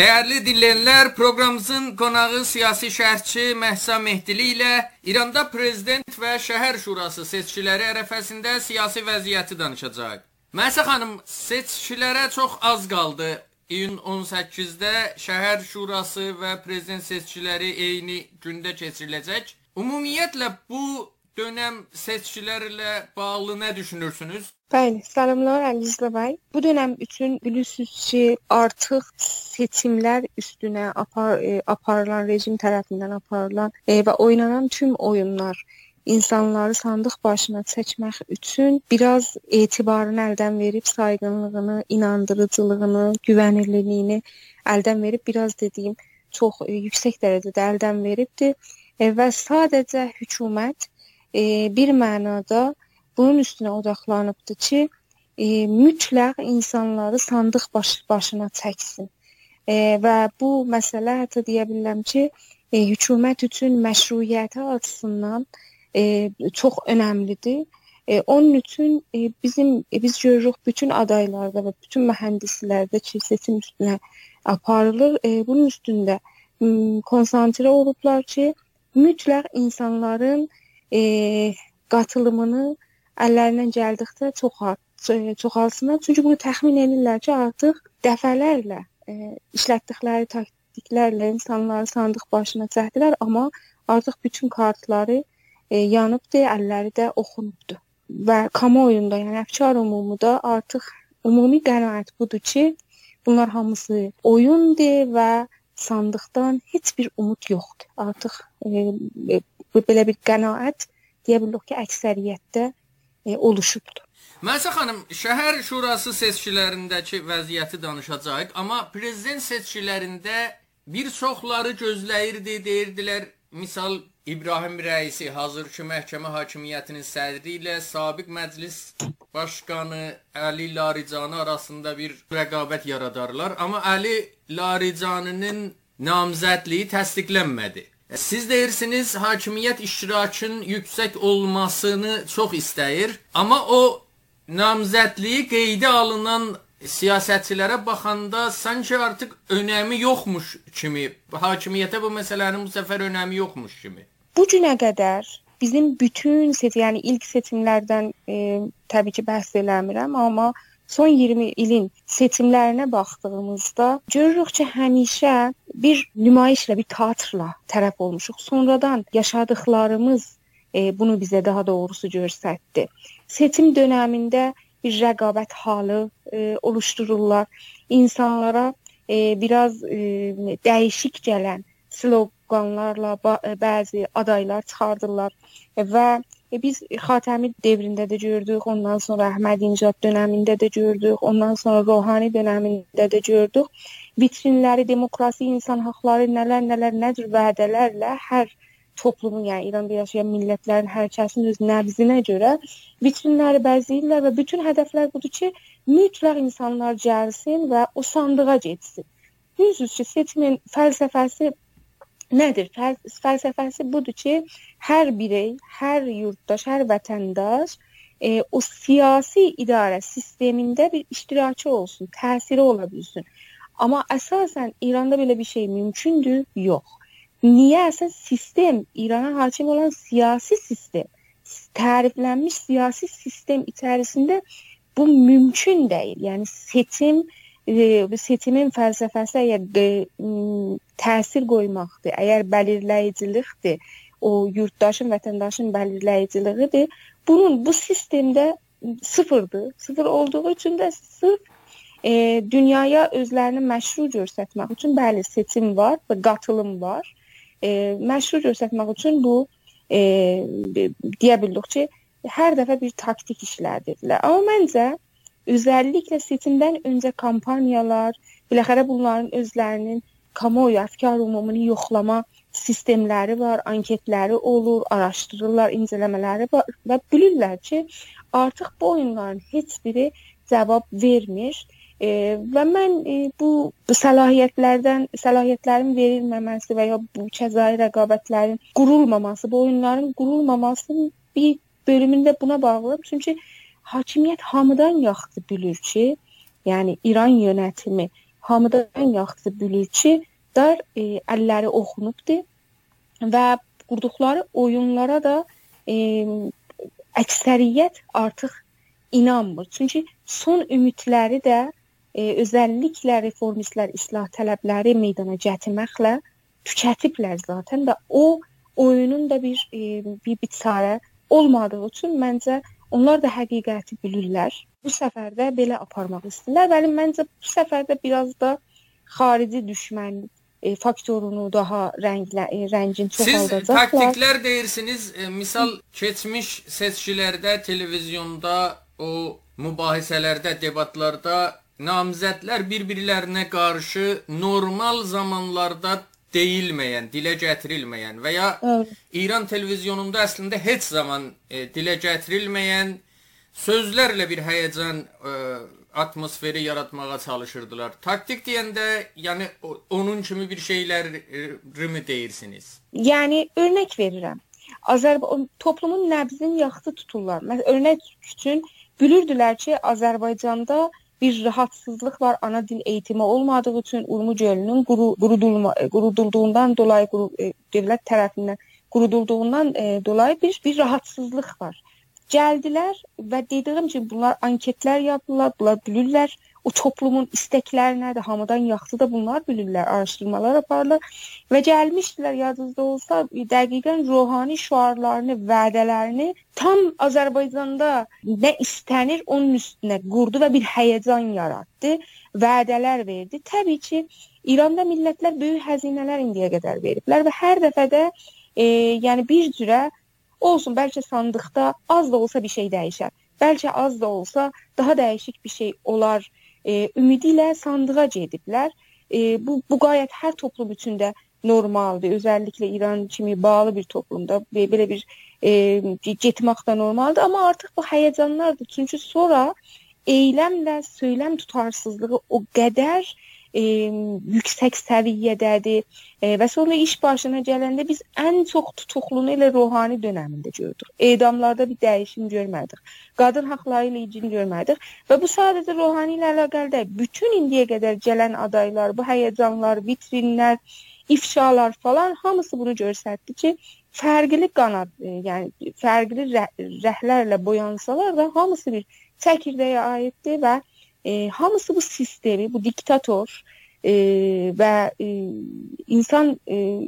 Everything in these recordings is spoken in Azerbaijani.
Dəyərli dinləyənlər, proqramımızın qonağı siyasi şərhçi Məhsa Mehdili ilə İranda prezident və şəhər şurası seçkiləri ərəfəsində siyasi vəziyyəti danışacağıq. Məhsa xanım, seçkilərə çox az qaldı. İyun 18-də şəhər şurası və prezident seçkiləri eyni gündə keçiriləcək. Ümumiyyətlə bu dönəm seçkilərlə bağlı nə düşünürsünüz? Bəli, salamlar Əliz bəy. Bu dönəm üçün bilirsiniz ki, artıq seçimlər üstünə apar, e, aparılan rejim tərəfindən aparılan e, və oynanan tüm oyunlar insanları sandıq başına çəkmək üçün biraz etibarını əldən verib, sayğınlığını, inandırıcılığını, güvənilirliyini əldən verib, biraz dediyim çox e, yüksək dərəcədə əldən veribdi e, və sadəcə hökumət e, bir mənada bunun üstünə odaqlanıbdı ki, e, mütləq insanları sandıq baş, başına çəksin. E, və bu məsələ hətta deyə bilərəm ki, e, hökumət üçün məşruiyyəti açısından e, çox önəmlidir. E, onun üçün e, bizim e, biz görürük bütün adaylarda və bütün mühəndislərdə ki, seçim üstünə aparılır. E, bunun üstündə konsantrə olublar ki, mütləq insanların e, qatılımını əllərindən gəldikcə çoxalt çoxalsınlar. Çünki bunu təxmin edirlər ki, artıq dəfələrlə e, işlətdikləri taktiklərlə insanları sandıq başına çəkdilər, amma artıq bütün kartları e, yanıbdı, əlləri də oxunubdu. Və kamuoyunda, yəni əfkar umumuda artıq ümumi qənaət budur ki, bunlar hamısı oyundur və sandıqdan heç bir umud yoxdur. Artıq e, e, belə bir qənaət deyə bilərik ki, əksəriyyətdə e, oluşubdur. Məsə xanım, şəhər şurası seçkilərindəki vəziyyəti danışacağıq, amma prezident seçkilərində bir çoxları gözləyirdi, deyirdilər, misal İbrahim rəisi hazırki məhkəmə hakimiyyətinin sədri ilə sabiq məclis başqanı Əli Laricanı arasında bir rəqabət yaradarlar, amma Əli Laricanının namzədliyi təsdiqlənmədi. Siz deyirsiniz hakimiyyət iştirakının yüksək olmasını çox istəyir, amma o namzədliyi qeydə alınan siyasətçilərə baxanda sanki artıq önəmi yoxmuş kimi, hakimiyyətə bu məsələnin bu səfər önəmi yoxmuş kimi. Bu günə qədər bizim bütün seçim, yəni ilk seçimlərdən e, təbii ki, bəhs eləmirəm, amma son 20 ilin seçimlərinə baxdığımızda görürük ki, həmişə bir nümayişlə, bir teatrla tərəf olmuşuq. Sonradan yaşadıklarımız e, bunu bizə daha doğrusu göstərdi. Seçim dövründə bir rəqabət halı e, oluşdururlar. İnsanlara e, biraz e, dəyişik gələn sloqanlarla bəzi adaylar çıxardırlar və E, biz Xatəmi dövründə də gördük, ondan sonra Əhməd İncad dövründə də gördük, ondan sonra Rohani dövründə də gördük. Vitrinləri, demokrasi, insan hüquqları, nələr nələr nədir vədələrlə hər toplumun, yəni İranda yaşayan millətlərin hər kəsin öz nəbzinə görə vitrinləri bəzəyirlər və bütün hədəflər budur ki, mütləq insanlar gəlsin və o sandığa getsin. Düzdür ki, seçimin fəlsəfəsi nədir? Fəl fəlsəfəsi budur ki, hər birey, hər yurttaş, hər vətəndaş e, o siyasi idarə sistemində bir iştirakçı olsun, təsiri ola bilsin. Amma əsasən İranda belə bir şey mümkündür? Yox. Niyə? Əsasən sistem, İrana hakim olan siyasi sistem, təriflənmiş siyasi sistem içərisində bu mümkün deyil. Yəni seçim e, seçimin fəlsəfəsi əgər təsir qoymaqdır, əgər bəlirləyicilikdir, o yurttaşın, vətəndaşın bəlirləyiciliyidir, bunun bu sistemdə sıfırdır. Sıfır olduğu üçün də sırf e, dünyaya özlərini məşru göstərmək üçün bəli seçim var və qatılım var. E, məşru göstərmək üçün bu e, deyə bilərik ki, hər dəfə bir taktik işlədirlər. Amma məncə Özəlliklə seçimdən öncə kampaniyalar, biləxərə bunların özlərinin kamuoyu əfkar ümumunu yoxlama sistemləri var, anketləri olur, araşdırırlar, incələmələri var və bilirlər ki, artıq bu oyunların heç biri cavab vermir. E, və mən e, bu səlahiyyətlərdən, səlahiyyətlərin verilməməsi və ya bu cəzai rəqabətlərin qurulmaması, bu oyunların qurulmamasının bir bölümündə buna bağlıdır. Çünki hakimiyyət hamıdan yaxşı bilir ki, yəni İran yönətimi hamıdan yaxşı bilir ki, dar e, əlləri oxunubdur və qurduqları oyunlara da e, əksəriyyət artıq inanmır. Çünki son ümidləri də e, özəlliklə reformistlər islah tələbləri meydana gətirməklə tükətiblər zaten və o oyunun da bir e, bir biçarə olmadığı üçün məncə onlar da həqiqəti bilirlər. Bu səfər də belə aparmaq istəyirlər. Bəli, məncə bu səfər də biraz da xarici düşmən e, faktorunu daha rənglə e, rəngin çoxaldacaqlar. Siz taktiklər deyirsiniz. E, misal keçmiş seçkilərdə televizyonda o mübahisələrdə, debatlarda namizədlər bir-birlərinə qarşı normal zamanlarda deyilməyən, dilə gətirilməyən və ya evet. İran televizyonunda əslində heç zaman e, dilə gətirilməyən sözlərlə bir həyəcan e, atmosferi yaratmağa çalışırdılar. Taktik deyəndə, yəni onun kimi bir şeyləri mi deyirsiniz? Yəni örnək verirəm. Azərbaycan toplumun nəbzini yaxşı tuturlar. Məsələn, örnək üçün bilirdilər ki, Azərbaycanda bir rahatsızlıq var ana dil eğitimi olmadığı üçün Urmu gölünün quru, qurudulma, e, qurudulduğundan dolayı quru, e, dövlət tərəfindən qurudulduğundan e, dolayı bir bir rahatsızlıq var. Gəldilər və dediyim kimi bunlar anketlər yapdılar, bunlar bilirlər o toplumun istəkləri nədir, hamıdan yaxşı da bunlar bilirlər, araşdırmalar aparırlar və gəlmişdilər yadınızda olsa, dəqiqən ruhani şüarlarını, vədələrini tam Azərbaycanda nə istənir onun üstünə qurdu və bir həyəcan yaratdı, vədələr verdi. Təbii ki, İranda millətlər böyük xəzinələr indiyə qədər veriblər və hər dəfə də e, yəni bir cürə olsun, bəlkə sandıqda az da olsa bir şey dəyişər. Bəlkə az da olsa daha dəyişik bir şey olar e, ümidi ilə sandığa gediblər. E, bu bu qayət hər toplum üçün də normaldır. Özəlliklə İran kimi bağlı bir toplumda belə bir e, getmək də normaldır, amma artıq bu həyəcanlardır. Çünki sonra eyləmlə söyləm tutarsızlığı o qədər e, yüksək səviyyədədir e, və sonra iş başına gələndə biz ən çox tutuqlunu elə ruhani dövründə gördük. Edamlarda bir dəyişim görmədik. Qadın haqqları ilə ilgili görmədik və bu sadəcə ruhani ilə əlaqəli deyil. Bütün indiyə qədər gələn adaylar, bu həyəcanlar, vitrinlər, ifşalar falan hamısı bunu göstərdi ki, fərqli qanad, e, yəni fərqli rəh rəhlərlə boyansalar da hamısı bir çəkirdəyə aiddir və e, hamısı bu sistemi, bu diktator e, və e, insan e,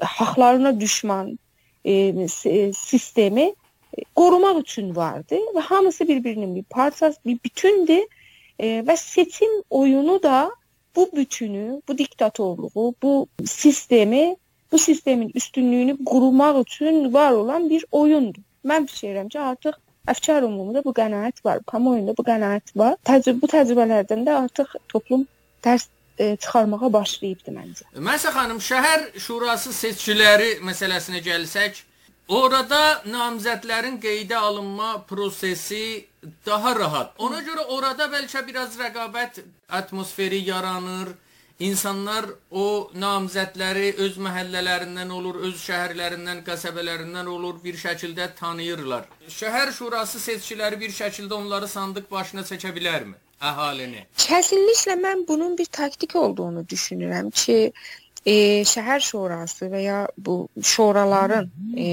haqlarına düşman e, sistemi e, qorumaq üçün vardı və hamısı bir-birinin bir parçası, bir bütündür e, və seçim oyunu da bu bütünü, bu diktatorluğu, bu sistemi, bu sistemin üstünlüyünü qurumaq üçün var olan bir oyundur. Mən fikirləşirəm ki, artıq Əfkar ümumunda bu qənaət var, kamuoyunda bu qənaət var. Təcrübə bu təcrübələrdən də artıq toplum dərs e, çıxarmağa başlayıbdı məncə. Məsələn xanım, şəhər şurası seçkiləri məsələsinə gəlsək, orada namizədlərin qeydə alınma prosesi daha rahat. Ona görə orada bəlkə biraz rəqabət atmosferi yaranır. İnsanlar o namizədləri öz məhəllələrindən olur, öz şəhərlərindən, qəsəbələrindən olur, bir şəkildə tanıyırlar. Şəhər şurası seçkiləri bir şəkildə onları sandıq başına çəkə bilərmi? Əhalini. Kəsinliklə mən bunun bir taktik olduğunu düşünürəm ki, e, şəhər şurası və ya bu şuraların e,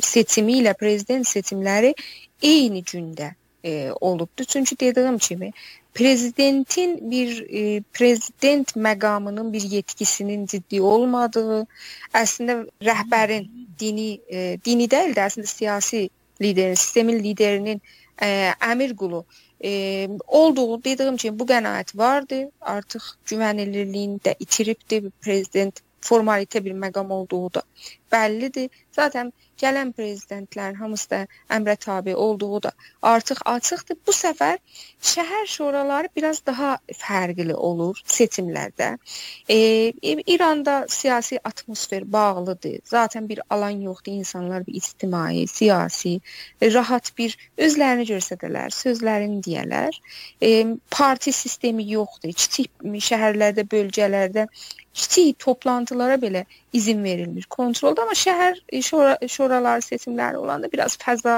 seçimi ilə prezident seçimləri eyni gündə e, olubdu. Çünki dediyim kimi prezidentin bir e, prezident məqamının bir yetkisinin ciddi olmadığı, əslində rəhbərin dini e, dini deyil də əslində siyasi liderin, sistemin liderinin e, əmir qulu e, olduğu dediyim kimi bu qənaət vardı. Artıq güvənilirliyini də itiribdi prezident formalite bir məqam olduğu da bəllidir. Zaten gələn prezidentlərin hamısı da əmrə tabe olduğu da artıq açıqdır. Bu səfər şəhər şuraları biraz daha fərqli olur seçimlərdə. E, İranda siyasi atmosfer bağlıdır. Zaten bir alan yoxdur. İnsanlar bir ictimai, siyasi, rahat bir özlərini göstərərlər, sözlərini deyərlər. E, parti sistemi yoxdur. Kiçik şəhərlərdə, bölgələrdə kiçik toplantılara belə izin verilmir kontrolda amma şəhər e, şora, şoraları seçimləri olanda biraz fəza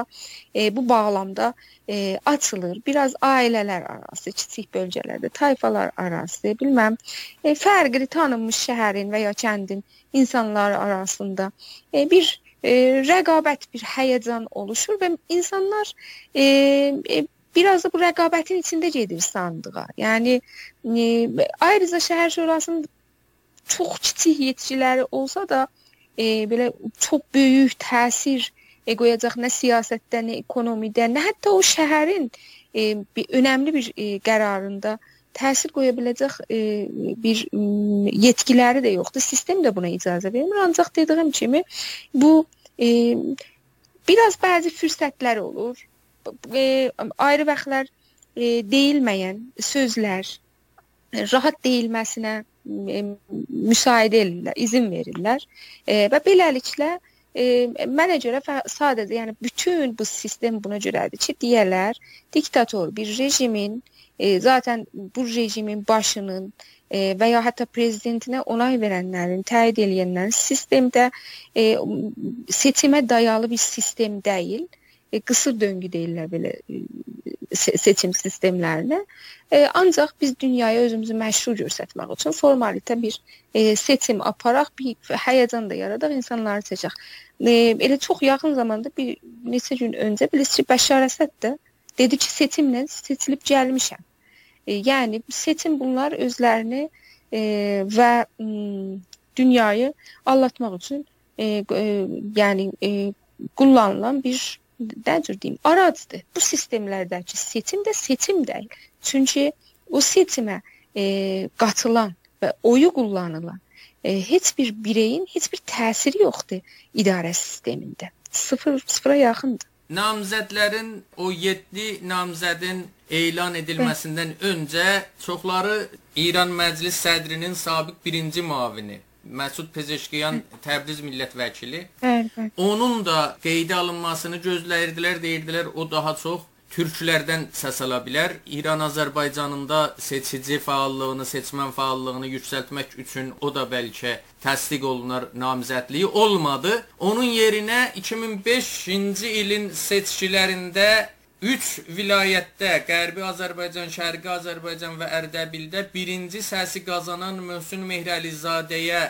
e, bu bağlamda e, açılır. Biraz ailələr arası, kiçik bölgələrdə, tayfalar arası, bilməm, e, fərqli tanınmış şəhərin və ya kəndin insanları arasında e, bir e, rəqabət, bir həyəcan oluşur və insanlar e, e, biraz da bu rəqabətin içində gedir sandığa. Yəni e, ayrıca şəhər şurasının çox kiçik yetkiləri olsa da e, belə çox böyük təsir e, qoyacaq nə siyasətdə, nə ekonomidə, nə hətta o şəhərin e, bir önəmli bir e, qərarında təsir qoya biləcək e, bir yetkiləri də yoxdur. Sistem də buna icazə vermir. Ancaq dediyim kimi bu e, biraz bəzi fürsətlər olur. E, ayrı vaxtlar e, deyilməyən sözlər rahat deyilməsinə e, müsaade edirlər, izin verirlər. E, və beləliklə e, mənə görə sadəcə yəni bütün bu sistem buna görədir ki, deyərlər diktator bir rejimin e, zaten bu rejimin başının e, və ya hətta prezidentinə onay verənlərin, təyid edənlərin sistemdə e, seçimə dayalı bir sistem deyil. E, qısır döngü deyirlər belə e, seçim sistemlərinə. E, ancaq biz dünyaya özümüzü məşhur göstərmək üçün formalite bir e, seçim aparaq, bir həyəcan da yaradaq, insanları seçək. E, elə çox yaxın zamanda bir neçə gün öncə bilirsiniz ki, Bəşar Əsəd də dedi ki, seçimlə seçilib gəlmişəm. E, yəni seçim bunlar özlərini e, və dünyayı allatmaq üçün e, e, yəni e, kullanılan bir nə cür deyim, araçdır. Bu sistemlərdəki seçim də seçim deyil. Çünki o seçimə e, qatılan və oyu kullanılan e, heç bir bireyin heç bir təsiri yoxdur idarə sistemində. Sıfır, sıfıra yaxındır. Namzədlərin o 7 namzədin elan edilməsindən Bəli. öncə çoxları İran Məclis sədrinin sabiq birinci müavini Məsud Pezeşkiyan Təbriz millət vəkili. Bəli, bəli. Onun da qeydə alınmasını gözləyirdilər, deyirdilər o daha çox türklərdən səs ala bilər. İran Azərbaycanında seçici fəallığını, seçmən fəallığını yüksəltmək üçün o da bəlkə təsdiq olunar namizədliyi olmadı. Onun yerinə 2005-ci ilin seçkilərində 3 vilayətdə Qərbi Azərbaycan, Şərqi Azərbaycan və Ərdəbildə birinci səsi qazanan Möhsün Mehrəlizadəyə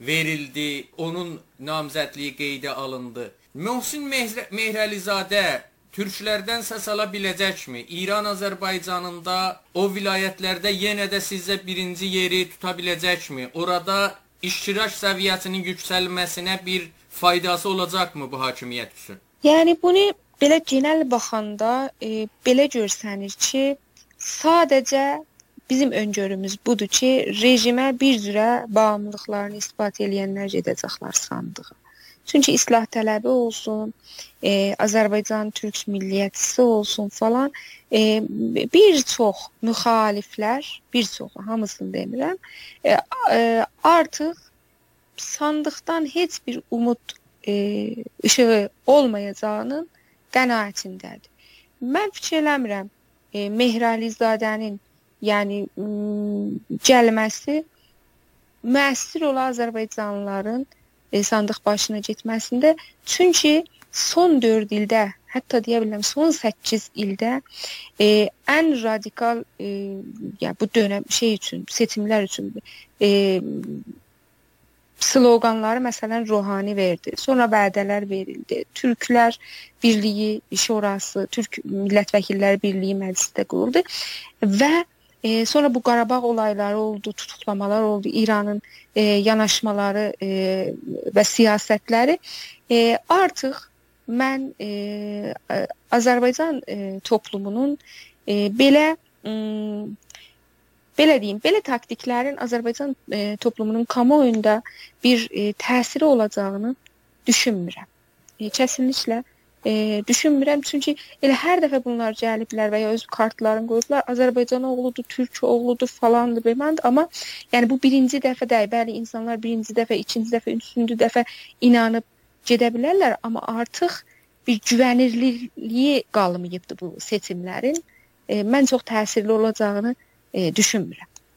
verildi. Onun namizədliyi qeydə alındı. Möhsün Mehrəlizadə türklərdən səs ala biləcəkmi? İran Azərbaycanında o vilayətlərdə yenə də sizə birinci yeri tuta biləcəkmi? Orada iştirak səviyyəsinin yüksəlməsinə bir faydası olacaqmı bu hakimiyyət üçün? Yəni bunu belə genel baxanda e, belə görsənir ki, sadəcə bizim öngörümüz budur ki, rejimə bir cürə bağımlılıqlarını isbat edənlər gedəcəklər sandığa. Çünki islah tələbi olsun, e, Azərbaycan türk milliyyətçisi olsun falan, e, bir çox müxaliflər, bir çox, hamısını demirəm, e, e, artıq sandıqdan heç bir umud e, işığı olmayacağının qənaətindədir. Mən fikir eləmirəm e, Mehralizadənin, yəni gəlməsi müəssir ola Azərbaycanlıların e, sandıq başına getməsində. Çünki son 4 ildə, hətta deyə bilərəm son 8 ildə e, ən radikal e, ya bu dönəm şey üçün, seçimlər üçün e, sloqanları məsələn Ruhani verdi. Sonra vədələr verildi. Türklər Birliyi Şurası, Türk Millət Vəkilləri Birliyi məclisdə quruldu və e, sonra bu Qarabağ olayları oldu, tutuklamalar oldu, İranın e, yanaşmaları e, və siyasətləri e, artıq mən e, Azərbaycan e, toplumunun e, belə belə deyim, belə taktiklərin Azərbaycan e, toplumunun kamuoyunda bir e, təsiri olacağını düşünmürəm. E, kəsinliklə e, düşünmürəm çünki elə hər dəfə bunlar gəliblər və ya öz kartlarını qoyublar. Azərbaycan oğludur, türk oğludur falandır belədir, amma yəni bu birinci dəfə deyil. Bəli, insanlar birinci dəfə, ikinci dəfə, üçüncü dəfə inanıb gedə bilərlər, amma artıq bir güvənilirliyi qalmayıbdı bu seçimlərin. E, mən çox təsirli olacağını e, düşünmürəm.